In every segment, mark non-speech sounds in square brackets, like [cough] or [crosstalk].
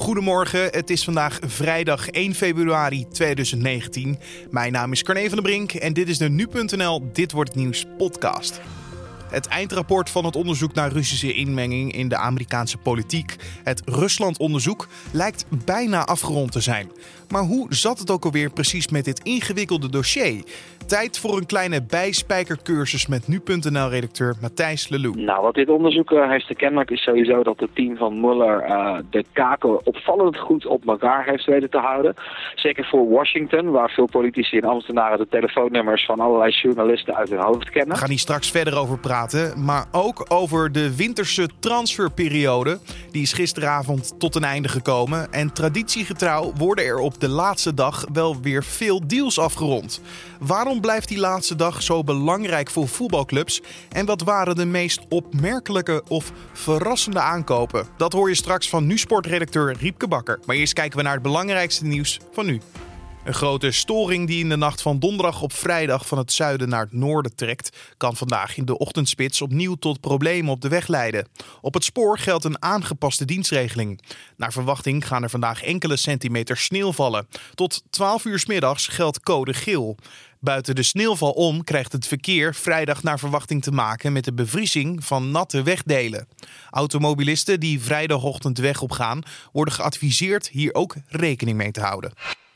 Goedemorgen, het is vandaag vrijdag 1 februari 2019. Mijn naam is Carne van der Brink en dit is de Nu.nl Dit Wordt Het Nieuws podcast. Het eindrapport van het onderzoek naar Russische inmenging in de Amerikaanse politiek, het Rusland-onderzoek, lijkt bijna afgerond te zijn. Maar hoe zat het ook alweer precies met dit ingewikkelde dossier? Tijd voor een kleine bijspijkercursus met nu.nl-redacteur Matthijs Lelou. Nou, wat dit onderzoek uh, heeft te kenmerk is sowieso dat het team van Muller uh, de kaken opvallend goed op elkaar heeft weten te houden. Zeker voor Washington, waar veel politici en ambtenaren de telefoonnummers van allerlei journalisten uit hun hoofd kennen. We gaan hier straks verder over praten, maar ook over de winterse transferperiode. Die is gisteravond tot een einde gekomen en traditiegetrouw worden er op de laatste dag wel weer veel deals afgerond. Waarom blijft die laatste dag zo belangrijk voor voetbalclubs? En wat waren de meest opmerkelijke of verrassende aankopen? Dat hoor je straks van nu-sportredacteur Riepke Bakker. Maar eerst kijken we naar het belangrijkste nieuws van nu. Een grote storing die in de nacht van donderdag op vrijdag van het zuiden naar het noorden trekt, kan vandaag in de ochtendspits opnieuw tot problemen op de weg leiden. Op het spoor geldt een aangepaste dienstregeling. Naar verwachting gaan er vandaag enkele centimeters sneeuw vallen. Tot 12 uur middags geldt code geel. Buiten de sneeuwval om krijgt het verkeer vrijdag naar verwachting te maken met de bevriezing van natte wegdelen. Automobilisten die vrijdagochtend weg op gaan, worden geadviseerd hier ook rekening mee te houden.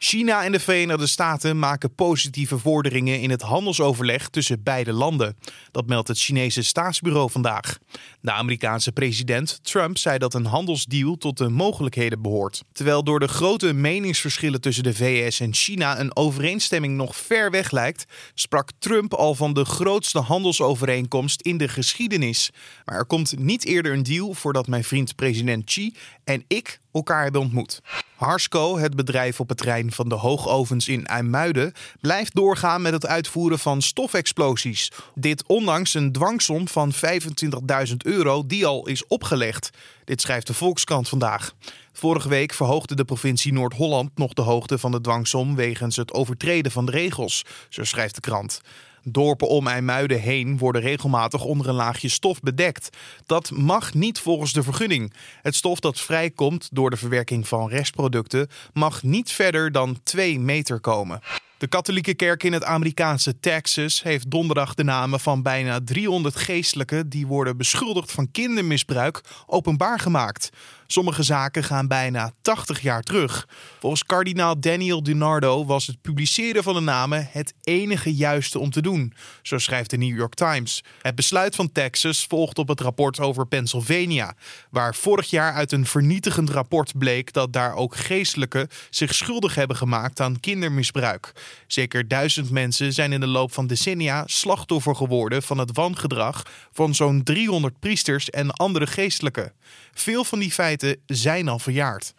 China en de Verenigde Staten maken positieve vorderingen in het handelsoverleg tussen beide landen. Dat meldt het Chinese staatsbureau vandaag. De Amerikaanse president Trump zei dat een handelsdeal tot de mogelijkheden behoort. Terwijl door de grote meningsverschillen tussen de VS en China een overeenstemming nog ver weg lijkt, sprak Trump al van de grootste handelsovereenkomst in de geschiedenis. Maar er komt niet eerder een deal voordat mijn vriend president Xi en ik elkaar hebben ontmoet. Harsco, het bedrijf op het terrein van de hoogovens in IJmuiden, blijft doorgaan met het uitvoeren van stofexplosies. Dit ondanks een dwangsom van 25.000 euro die al is opgelegd. Dit schrijft de Volkskrant vandaag. Vorige week verhoogde de provincie Noord-Holland nog de hoogte van de dwangsom wegens het overtreden van de regels, zo schrijft de krant. Dorpen om IJmuiden heen worden regelmatig onder een laagje stof bedekt. Dat mag niet volgens de vergunning. Het stof dat vrijkomt door de verwerking van restproducten mag niet verder dan 2 meter komen. De katholieke kerk in het Amerikaanse Texas heeft donderdag de namen van bijna 300 geestelijken die worden beschuldigd van kindermisbruik openbaar gemaakt. Sommige zaken gaan bijna 80 jaar terug. Volgens kardinaal Daniel DiNardo was het publiceren van de namen het enige juiste om te doen, zo schrijft de New York Times. Het besluit van Texas volgt op het rapport over Pennsylvania, waar vorig jaar uit een vernietigend rapport bleek dat daar ook geestelijken zich schuldig hebben gemaakt aan kindermisbruik. Zeker duizend mensen zijn in de loop van decennia slachtoffer geworden van het wangedrag van zo'n 300 priesters en andere geestelijken. Veel van die feiten zijn al verjaard.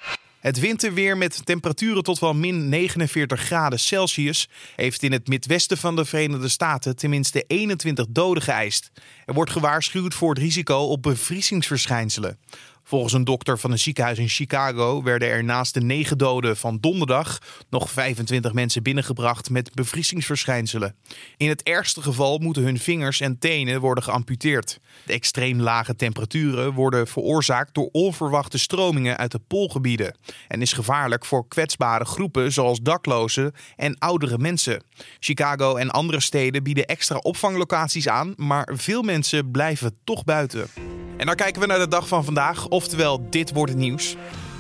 Het winterweer met temperaturen tot wel min 49 graden Celsius heeft in het midwesten van de Verenigde Staten tenminste 21 doden geëist. Er wordt gewaarschuwd voor het risico op bevriezingsverschijnselen. Volgens een dokter van een ziekenhuis in Chicago werden er naast de negen doden van donderdag nog 25 mensen binnengebracht met bevriezingsverschijnselen. In het ergste geval moeten hun vingers en tenen worden geamputeerd. De extreem lage temperaturen worden veroorzaakt door onverwachte stromingen uit de poolgebieden en is gevaarlijk voor kwetsbare groepen zoals daklozen en oudere mensen. Chicago en andere steden bieden extra opvanglocaties aan, maar veel mensen blijven toch buiten. En dan kijken we naar de dag van vandaag, oftewel dit wordt het nieuws.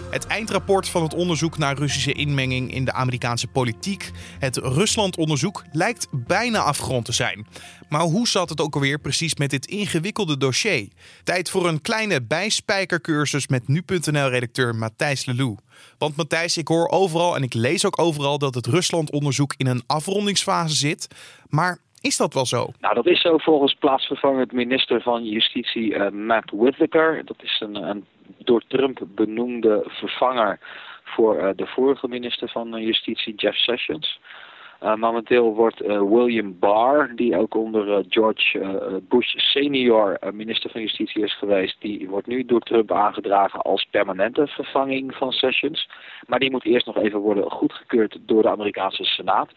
Het eindrapport van het onderzoek naar Russische inmenging in de Amerikaanse politiek, het Rusland-onderzoek, lijkt bijna afgerond te zijn. Maar hoe zat het ook alweer precies met dit ingewikkelde dossier? Tijd voor een kleine bijspijkercursus met nu.nl-redacteur Matthijs Lelou. Want Matthijs, ik hoor overal en ik lees ook overal dat het Rusland-onderzoek in een afrondingsfase zit. Maar is dat wel zo? Nou, dat is zo volgens plaatsvervangend minister van Justitie uh, Matt Whitaker. Dat is een, een, door Trump benoemde vervanger voor uh, de vorige minister van uh, Justitie, Jeff Sessions. momenteel wordt William Barr, die ook onder George Bush senior minister van Justitie is geweest, die wordt nu door Trump aangedragen als permanente vervanging van Sessions. Maar die moet eerst nog even worden goedgekeurd door de Amerikaanse Senaat.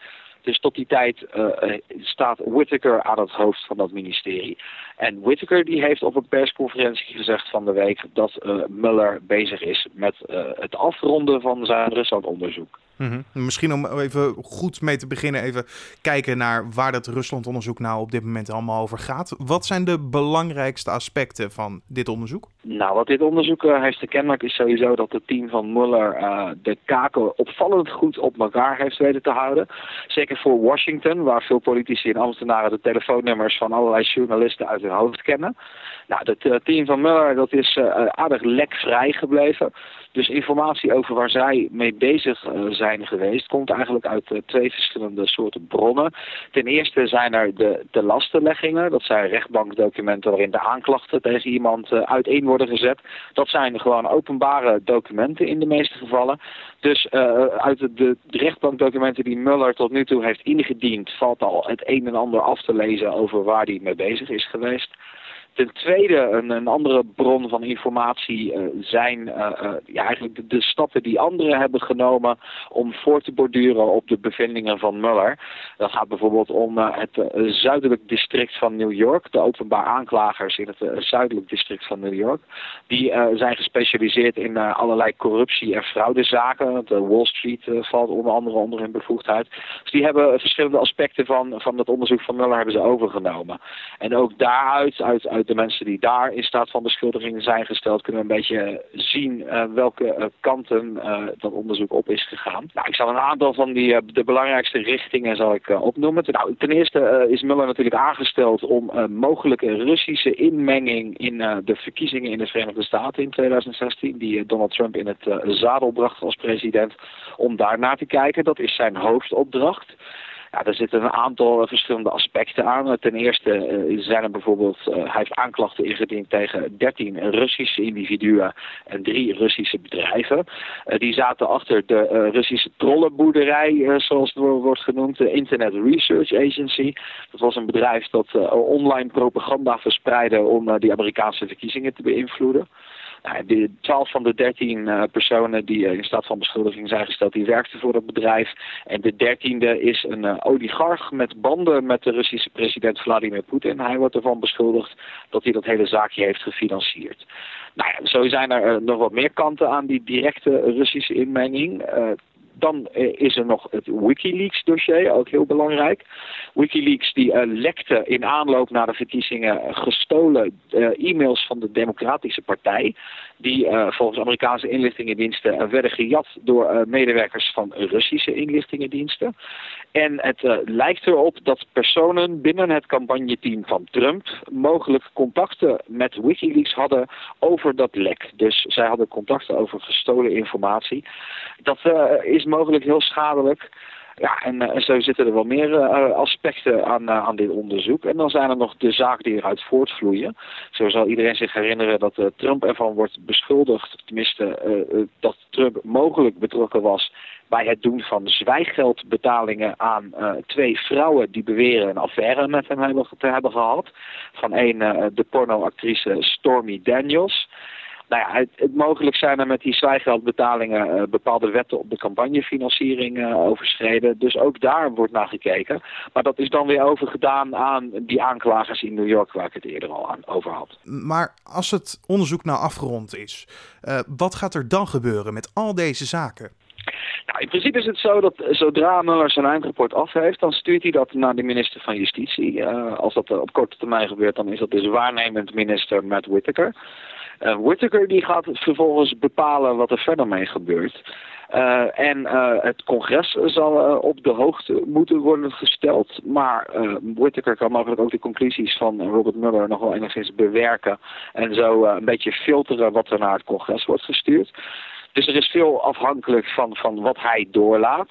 Dus tot die tijd uh, staat Whittaker aan het hoofd van dat ministerie. En Whittaker die heeft op een persconferentie gezegd van de week dat uh, Mueller bezig is met het afronden van zijn Rusland-onderzoek. Mhm. Misschien om even goed mee te beginnen, even kijken naar waar dat Rusland-onderzoek nou op dit moment allemaal over gaat. Wat zijn de belangrijkste aspecten van dit onderzoek? Nou, wat dit onderzoek uh, heeft kenmerk is sowieso dat het team van Muller uh, de kaken opvallend goed op elkaar heeft weten te houden. Zeker voor Washington, waar veel politici en ambtenaren de telefoonnummers van allerlei journalisten uit hun hoofd kennen. Nou, het uh, team van Muller dat is aardig lekvrij gebleven. Dus informatie over waar zij mee bezig zijn geweest, komt eigenlijk uit twee verschillende soorten bronnen. Ten eerste zijn er de, de lastenleggingen, dat zijn rechtbankdocumenten waarin de aanklachten tegen iemand uiteen worden gezet. Dat zijn gewoon openbare documenten in de meeste gevallen. Dus uit de, de rechtbankdocumenten die Muller tot nu toe heeft ingediend, valt al het een en ander af te lezen over waar hij mee bezig is geweest. Ten tweede, een, een andere bron van informatie uh, zijn uh, uh, ja, eigenlijk de, stappen die anderen hebben genomen om voor te borduren op de bevindingen van Muller. Dat gaat bijvoorbeeld om het zuidelijk district van New York, de openbaar aanklagers in het zuidelijk district van New York. Die zijn gespecialiseerd in allerlei corruptie- en fraudezaken. De Wall Street valt onder andere onder hun bevoegdheid. Dus die hebben verschillende aspecten van, van het onderzoek van Muller hebben ze overgenomen. En ook daaruit, uit, uit de mensen die daar in staat van beschuldiging zijn gesteld, kunnen we een beetje zien uh, welke uh, kanten dat onderzoek op is gegaan. Nou, ik zal een aantal van die, de belangrijkste richtingen zal ik opnoemen. Nou, ten eerste is Muller natuurlijk aangesteld om mogelijke Russische inmenging in de verkiezingen in de Verenigde Staten in 2016, die Donald Trump in het zadel bracht als president, om daar naar te kijken. Dat is zijn hoofdopdracht. Ja, er zitten een aantal verschillende aspecten aan. Ten eerste uh, zijn er bijvoorbeeld, uh, hij heeft aanklachten ingediend tegen 13 Russische individuen en drie Russische bedrijven. Die zaten achter de Russische trollenboerderij, zoals het wordt genoemd, de Internet Research Agency. Dat was een bedrijf dat online propaganda verspreidde om die Amerikaanse verkiezingen te beïnvloeden. Nou, de 12 van de 13 uh, personen die uh, in staat van beschuldiging zijn gesteld, die werkten voor het bedrijf. En de dertiende is een uh, oligarch met banden met de Russische president Vladimir Poetin. Hij wordt ervan beschuldigd dat hij dat hele zaakje heeft gefinancierd. Nou ja, zo zijn er nog wat meer kanten aan die directe Russische inmenging. Dan eh, is er nog het Wikileaks dossier, ook heel belangrijk. Wikileaks die uh, lekte in aanloop naar de verkiezingen gestolen uh, e-mails van de Democratische Partij. Die uh, volgens Amerikaanse inlichtingendiensten werden gejat door medewerkers van Russische inlichtingendiensten. En het lijkt erop dat personen binnen het campagneteam van Trump mogelijk contacten met Wikileaks hadden over dat lek. Dus zij hadden contacten over gestolen informatie. Dat is mogelijk heel schadelijk. Ja, en, uh, zo zitten er wel meer uh, aspecten aan, uh, aan dit onderzoek. En dan zijn er nog de zaken die eruit voortvloeien. Zo zal iedereen zich herinneren dat Trump ervan wordt beschuldigd, tenminste dat Trump mogelijk betrokken was bij het doen van zwijggeldbetalingen aan twee vrouwen die beweren een affaire met hem hebben, te hebben gehad. Van een, de pornoactrice Stormy Daniels nou ja, het, mogelijk zijn er met die zwijgeldbetalingen uh, bepaalde wetten op de campagnefinanciering uh, overschreden. Dus ook daar wordt naar gekeken. Maar dat is dan weer overgedaan aan die aanklagers in New York waar ik het eerder al aan over had. Maar als het onderzoek nou afgerond is, uh, wat gaat er dan gebeuren met al deze zaken? Nou, in principe is het zo dat zodra Muller zijn eindrapport af heeft, dan stuurt hij dat naar de minister van Justitie. Als dat op korte termijn gebeurt, dan is dat dus waarnemend minister Matt Whitaker. Uh, Whittaker die gaat vervolgens bepalen wat er verder mee gebeurt. Uh, en uh, het congres zal op de hoogte moeten worden gesteld. Maar Whittaker kan mogelijk ook de conclusies van Robert Mueller nog wel enigszins bewerken. En zo een beetje filteren wat er naar het congres wordt gestuurd. Dus er is veel afhankelijk van, van wat hij doorlaat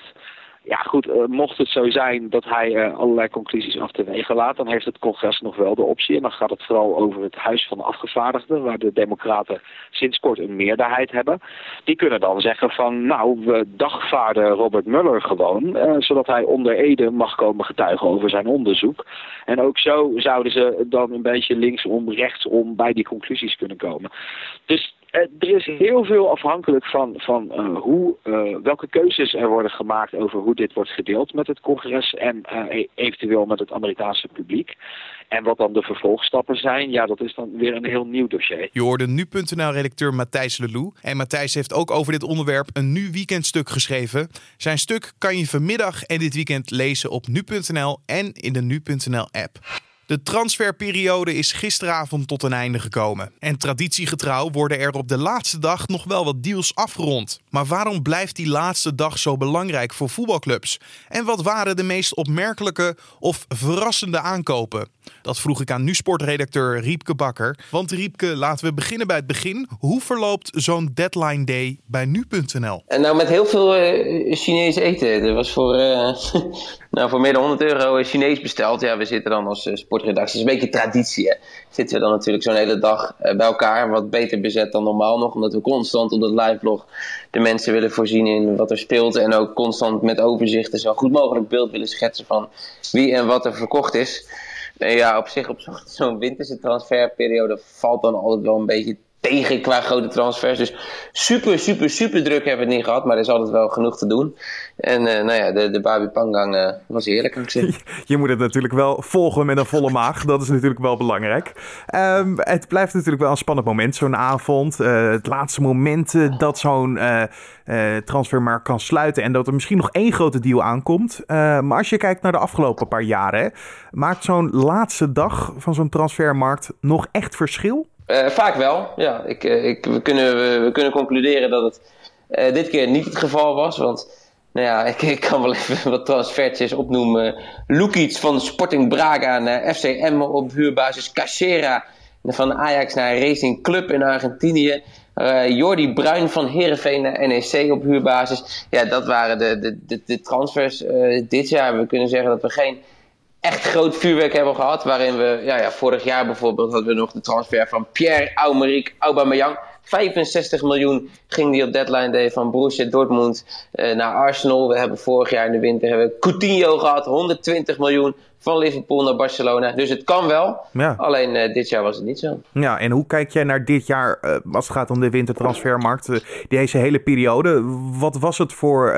ja, goed, uh, mocht het zo zijn dat hij uh, allerlei conclusies achterwege laat, dan heeft het congres nog wel de optie. En dan gaat het vooral over het Huis van de Afgevaardigden, waar de Democraten sinds kort een meerderheid hebben. Die kunnen dan zeggen van, nou, we dagvaarden Robert Mueller gewoon, uh, zodat hij onder Ede mag komen getuigen over zijn onderzoek. En ook zo zouden ze dan een beetje linksom, rechtsom bij die conclusies kunnen komen. Dus Eh, er is heel veel afhankelijk van, van uh, hoe, uh, welke keuzes er worden gemaakt over hoe dit wordt gedeeld met het congres en e eventueel met het Amerikaanse publiek. En wat dan de vervolgstappen zijn, ja, dat is dan weer een heel nieuw dossier. Je hoorde nu.nl-redacteur Matthijs Lelou. En Matthijs heeft ook over dit onderwerp een nu weekendstuk geschreven. Zijn stuk kan je vanmiddag en dit weekend lezen op nu.nl en in de nu.nl-app. De transferperiode is gisteravond tot een einde gekomen. En traditiegetrouw worden er op de laatste dag nog wel wat deals afgerond. Maar waarom blijft die laatste dag zo belangrijk voor voetbalclubs? En wat waren de meest opmerkelijke of verrassende aankopen? Dat vroeg ik aan nu-sportredacteur Riepke Bakker. Want Riepke, laten we beginnen bij het begin. Hoe verloopt zo'n deadline day bij nu.nl? Nou, met heel veel uh, Chinees eten. Er was voor, uh, [laughs] nou, voor meer dan 100 euro Chinees besteld. Ja, we zitten dan als uh, sportredactie. Is een beetje traditie. Hè? Zitten we dan natuurlijk zo'n hele dag bij elkaar. Wat beter bezet dan normaal nog. Omdat we constant op dat live vlog de mensen willen voorzien in wat er speelt. En ook constant met overzichten zo goed mogelijk beeld willen schetsen van wie en wat er verkocht is. Nee, ja, op zich op [laughs] zo'n winterse transferperiode valt dan altijd wel een beetje tegen qua grote transfers. Dus super, super, super druk hebben we het niet gehad. Maar er is altijd wel genoeg te doen. En uh, nou ja, de, de Babi Pangang uh, was heerlijk, kan ik zeggen. [laughs] Je moet het natuurlijk wel volgen met een volle maag. Dat is natuurlijk wel belangrijk. Um, het blijft natuurlijk wel een spannend moment, zo'n avond. Uh, het laatste moment dat zo'n transfermarkt kan sluiten. En dat er misschien nog één grote deal aankomt. maar als je kijkt naar de afgelopen paar jaren... maakt zo'n laatste dag van zo'n transfermarkt nog echt verschil? Uh, vaak wel, ja. Ik, uh, ik, we, kunnen, we, kunnen concluderen dat het uh, dit keer niet het geval was. Want nou ja, [laughs] ik, ik kan wel even wat transfertjes opnoemen. Lukic van Sporting Braga naar FCM op huurbasis. Cachera van Ajax naar Racing Club in Argentinië. Jordi Bruin van Heerenveen naar NEC op huurbasis. Ja, dat waren de, de, de, de transfers dit jaar. We kunnen zeggen dat we geen echt groot vuurwerk hebben gehad. Waarin we, ja, ja, vorig jaar bijvoorbeeld hadden we nog de transfer van Pierre Aumeric Aubameyang. 65 miljoen ging die op deadline day van Borussia Dortmund uh, naar Arsenal. We hebben vorig jaar in de winter hebben Coutinho gehad, 120 miljoen van Liverpool naar Barcelona. Dus het kan wel. Ja. Alleen uh, dit jaar was het niet zo. Ja, en hoe kijk jij naar dit jaar uh, als het gaat om de wintertransfermarkt? deze hele periode. Wat was het voor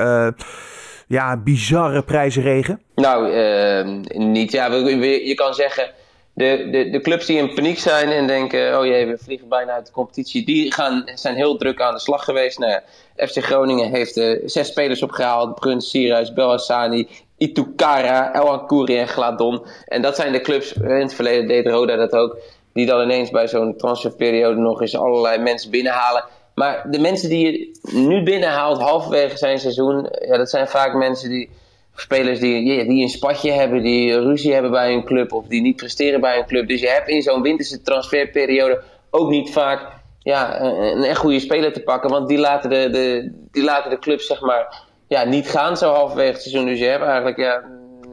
ja, bizarre prijzenregen? Nou, uh, niet. Ja, je kan zeggen, de, de, de clubs die in paniek zijn en denken, oh jee, we vliegen bijna uit de competitie, die gaan, zijn heel druk aan de slag geweest. Nou, FC Groningen heeft uh, zes spelers opgehaald, Bruns, Sierhuis, Belhassani, Itukara, El Ancuri en Gladon. En dat zijn de clubs, in het verleden deed Roda dat ook, die dan ineens bij zo'n transferperiode nog eens allerlei mensen binnenhalen. Maar de mensen die je nu binnenhaalt halverwege zijn seizoen, ja, dat zijn vaak mensen die, spelers die, die een spatje hebben, die ruzie hebben bij een club of die niet presteren bij een club. Dus je hebt in zo'n winterse transferperiode ook niet vaak ja, een, echt goede speler te pakken, want die laten de, de, die laten de club zeg maar ja, niet gaan zo halverwege het seizoen. Dus je hebt eigenlijk ja,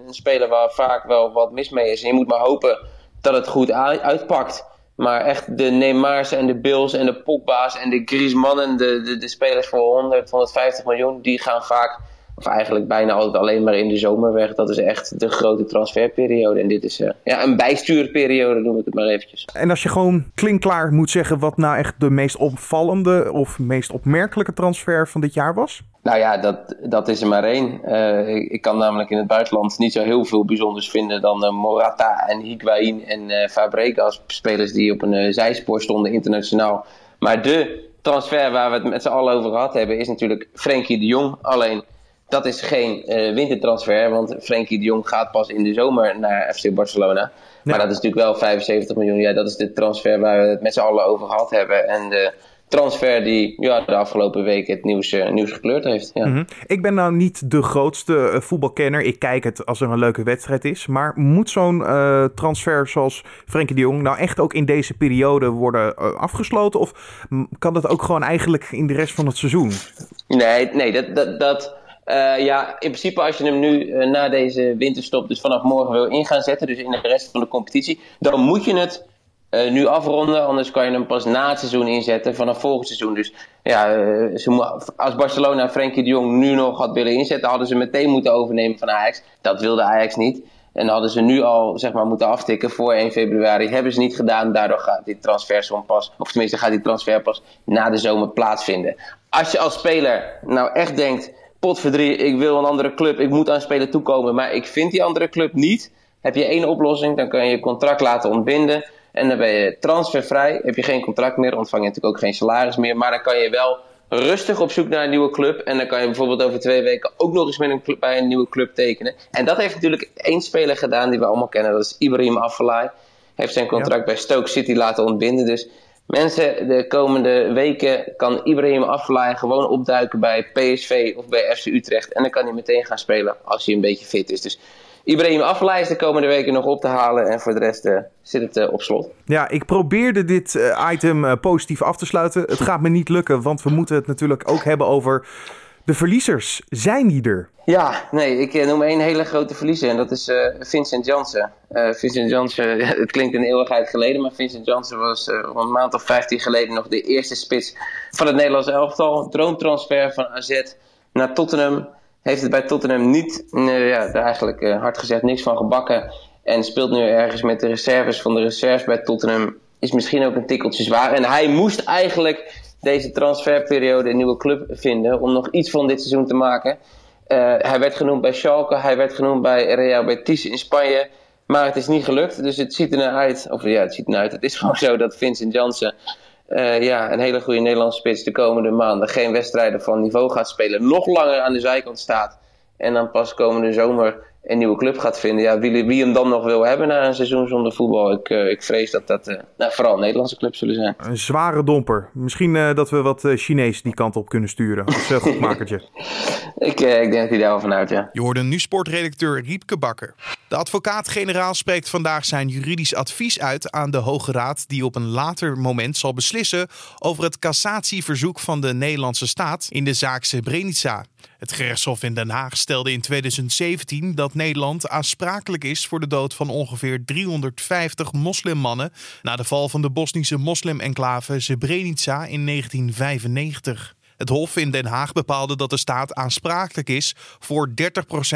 een speler waar vaak wel wat mis mee is. En je moet maar hopen dat het goed uitpakt. Maar echt de Neymars en de Bills en de Pogba's en de Griezmannen, de, de, de spelers voor 100, 150 miljoen, die gaan vaak, of eigenlijk bijna altijd alleen maar in de zomer weg. Dat is echt de grote transferperiode. En dit is uh, ja, een bijstuurperiode, noem ik het maar eventjes. En als je gewoon klinkklaar moet zeggen wat nou echt de meest opvallende of meest opmerkelijke transfer van dit jaar was? Nou ja, dat, dat is er maar één. Uh, ik, ik, kan namelijk in het buitenland niet zo heel veel bijzonders vinden dan uh, Morata en Higuain en Fabregas. Spelers die op een zijspoor stonden internationaal. Maar de transfer waar we het met z'n allen over gehad hebben is natuurlijk Frenkie de Jong. Alleen dat is geen wintertransfer, want Frenkie de Jong gaat pas in de zomer naar FC Barcelona. Maar dat is natuurlijk wel 75 miljoen. Ja, dat is de transfer waar we het met z'n allen over gehad hebben. En de transfer die ja, de afgelopen weken het nieuws, uh, nieuws gekleurd heeft. Ja. Mhm. Ik ben nou niet de grootste uh, voetbalkenner. Ik kijk het als er een leuke wedstrijd is. Maar moet zo'n uh, transfer zoals Frenkie de Jong nou echt ook in deze periode worden afgesloten? Of kan dat ook gewoon eigenlijk in de rest van het seizoen? Nee, nee dat... dat, dat ja, in principe als je hem nu na deze winterstop, dus vanaf morgen wil in gaan zetten, dus in de rest van de competitie, dan moet je het uh, nu afronden. Anders kan je hem pas na het seizoen inzetten vanaf volgend seizoen. Dus ja, ze als Barcelona Frenkie de Jong nu nog had willen inzetten, hadden ze meteen moeten overnemen van Ajax. Dat wilde Ajax niet. En hadden ze nu al zeg maar, moeten aftikken voor 1 februari. Hebben ze niet gedaan. Daardoor gaat die transfersom pas, of tenminste gaat die transfer pas na de zomer plaatsvinden. Als je als speler nou echt denkt, potverdrie, ik wil een andere club, ik moet aan een speler toekomen, maar ik vind die andere club niet. Heb je één oplossing, dan kan je je contract laten ontbinden. En dan ben je transfervrij. Heb je geen contract meer, ontvang je natuurlijk ook geen salaris meer. Maar dan kan je wel rustig op zoek naar een nieuwe club. En dan kan je bijvoorbeeld over twee weken ook nog eens met een club, bij een nieuwe club tekenen. En dat heeft natuurlijk één speler gedaan die we allemaal kennen. Dat is Ibrahim Afellay. Heeft zijn contract bij Stoke City laten ontbinden. Dus mensen, de komende weken kan Ibrahim Afellay gewoon opduiken bij PSV of bij FC Utrecht. En dan kan hij meteen gaan spelen als hij een beetje fit is. Dus Ibrahim Afellay is de komende weken nog op te halen. En voor de rest uh, zit het uh, op slot. Ja, ik probeerde dit uh, item positief af te sluiten. Het [laughs] gaat me niet lukken, want we moeten het natuurlijk ook hebben over de verliezers. Zijn die er? Ja, nee, ik noem één hele grote verliezer en dat is Vincent Janssen. Vincent Janssen, [laughs] het klinkt een eeuwigheid geleden, maar Vincent Janssen was een maand of 15 geleden nog de eerste spits van het Nederlandse elftal. Droomtransfer van AZ naar Tottenham heeft het bij Tottenham niet, ja, eigenlijk uh, hard gezegd, niks van gebakken. En speelt nu ergens met de reserves van de reserves bij Tottenham. Is misschien ook een tikkeltje zwaar. En hij moest eigenlijk deze transferperiode een nieuwe club vinden om nog iets van dit seizoen te maken. Uh, hij werd genoemd bij Schalke, hij werd genoemd bij Real Betis in Spanje. Maar het is niet gelukt, dus het ziet er naar uit. Of ja, het ziet er naar uit. Het is gewoon zo dat Vincent Janssen uh, ja, een hele goede Nederlandse spits de komende maanden geen wedstrijden van niveau gaat spelen. Nog langer aan de zijkant staat. En dan pas komende zomer een nieuwe club gaat vinden. Ja, wie, wie hem dan nog wil hebben na een seizoen zonder voetbal. Ik, uh, ik vrees dat dat uh, nou, vooral Nederlandse clubs zullen zijn. Een zware domper. Misschien uh, dat we wat Chinees die kant op kunnen sturen. Als goedmakertje. [laughs] ik, ik denk dat hij daar wel vanuit, ja. Je hoorde nu sportredacteur Riepke Bakker. De advocaat-generaal spreekt vandaag zijn juridisch advies uit aan de Hoge Raad, die op een later moment zal beslissen over het cassatieverzoek van de Nederlandse staat in de zaak Srebrenica. Het gerechtshof in Den Haag stelde in 2017 dat Nederland aansprakelijk is voor de dood van ongeveer 350 moslimmannen na de val van de Bosnische moslim-enclave Srebrenica in 1995. Het Hof in Den Haag bepaalde dat de staat aansprakelijk is voor 30%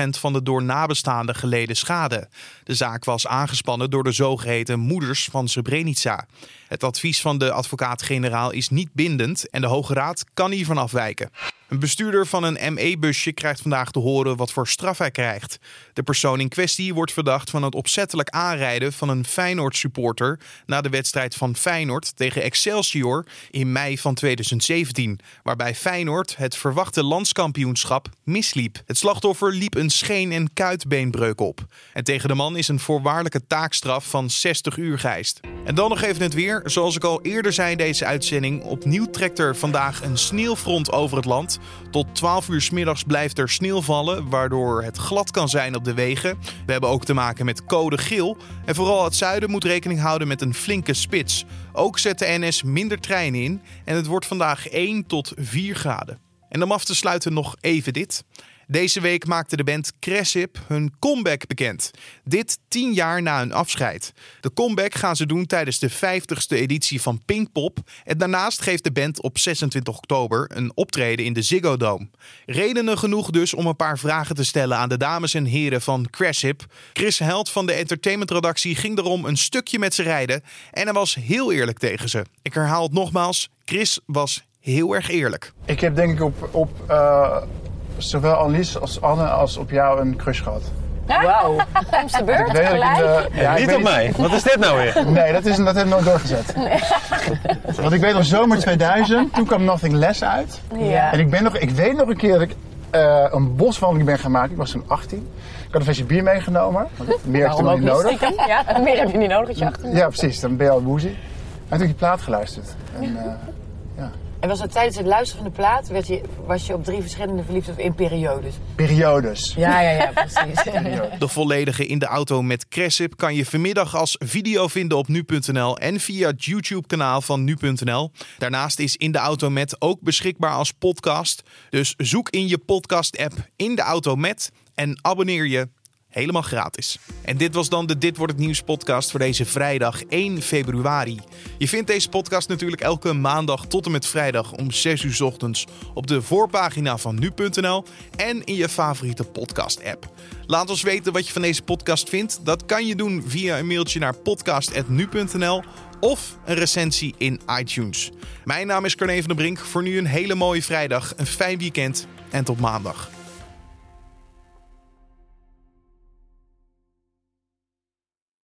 van de door nabestaanden geleden schade. De zaak was aangespannen door de zogeheten moeders van Srebrenica. Het advies van de advocaat-generaal is niet bindend en de Hoge Raad kan hiervan afwijken. Een bestuurder van een ME-busje krijgt vandaag te horen wat voor straf hij krijgt. De persoon in kwestie wordt verdacht van het opzettelijk aanrijden van een Feyenoord-supporter na de wedstrijd van Feyenoord tegen Excelsior in mei van 2017, waarbij Feyenoord het verwachte landskampioenschap misliep. Het slachtoffer liep een scheen- en kuitbeenbreuk op. En tegen de man is een voorwaardelijke taakstraf van 60 uur geëist. En dan nog even het weer. Zoals ik al eerder zei in deze uitzending, opnieuw trekt er vandaag een sneeuwfront over het land. Tot 12 uur s middags blijft er sneeuw vallen, waardoor het glad kan zijn op de wegen. We hebben ook te maken met code geel. En vooral het zuiden moet rekening houden met een flinke spits. Ook zet de NS minder treinen in en het wordt vandaag 1 tot 4 graden. En om af te sluiten nog even dit. Deze week maakte de band Cressip hun comeback bekend. Dit tien jaar na hun afscheid. De comeback gaan ze doen tijdens de 50ste editie van Pinkpop. En daarnaast geeft de band op 26 oktober een optreden in de Ziggo Dome. Redenen genoeg dus om een paar vragen te stellen aan de dames en heren van Cressip. Chris Held van de entertainmentredactie ging erom een stukje met ze rijden. En hij was heel eerlijk tegen ze. Ik herhaal het nogmaals, Chris was heel erg eerlijk. Ik heb denk ik op, op uh, zowel Annelies als Anne als op jou een crush gehad. Wauw, de beurt gelijk? De, ja, niet op mij. Wat is dit nou weer? [laughs] Nee, dat, is, dat heb ik nooit doorgezet. Nee. [laughs] Want ik weet nog zomer 2000, toen kwam Nothing Less uit. Ja. En ik, ben nog, ik weet nog een keer dat ik uh, een boswandeling ben gaan maken. Ik was toen 18. Ik had een flesje bier meegenomen. Meer heb je niet nodig. Ja, meer heb je niet nodig dat je 18 Ja, precies. Dan ben je al woezie. En toen heb ik die plaat geluisterd. En, uh, ja. En was dat tijdens het luisteren van de plaat, werd je, was je op drie verschillende verliefd of in periodes? Periodes. Ja, ja, ja, precies. [laughs] De volledige In de Auto met Cressip kan je vanmiddag als video vinden op nu.nl en via het YouTube-kanaal van nu.nl. Daarnaast is In de Auto met ook beschikbaar als podcast. Dus zoek in je podcast-app In de Auto met en abonneer je Helemaal gratis. En dit was dan de Dit wordt het nieuws podcast voor deze vrijdag 1 februari. Je vindt deze podcast natuurlijk elke maandag tot en met vrijdag om 6 uur ochtends op de voorpagina van nu.nl en in je favoriete podcast app. Laat ons weten wat je van deze podcast vindt. Dat kan je doen via een mailtje naar podcast.nu.nl of een recensie in iTunes. Mijn naam is Carne van der Brink. Voor nu een hele mooie vrijdag, een fijn weekend en tot maandag.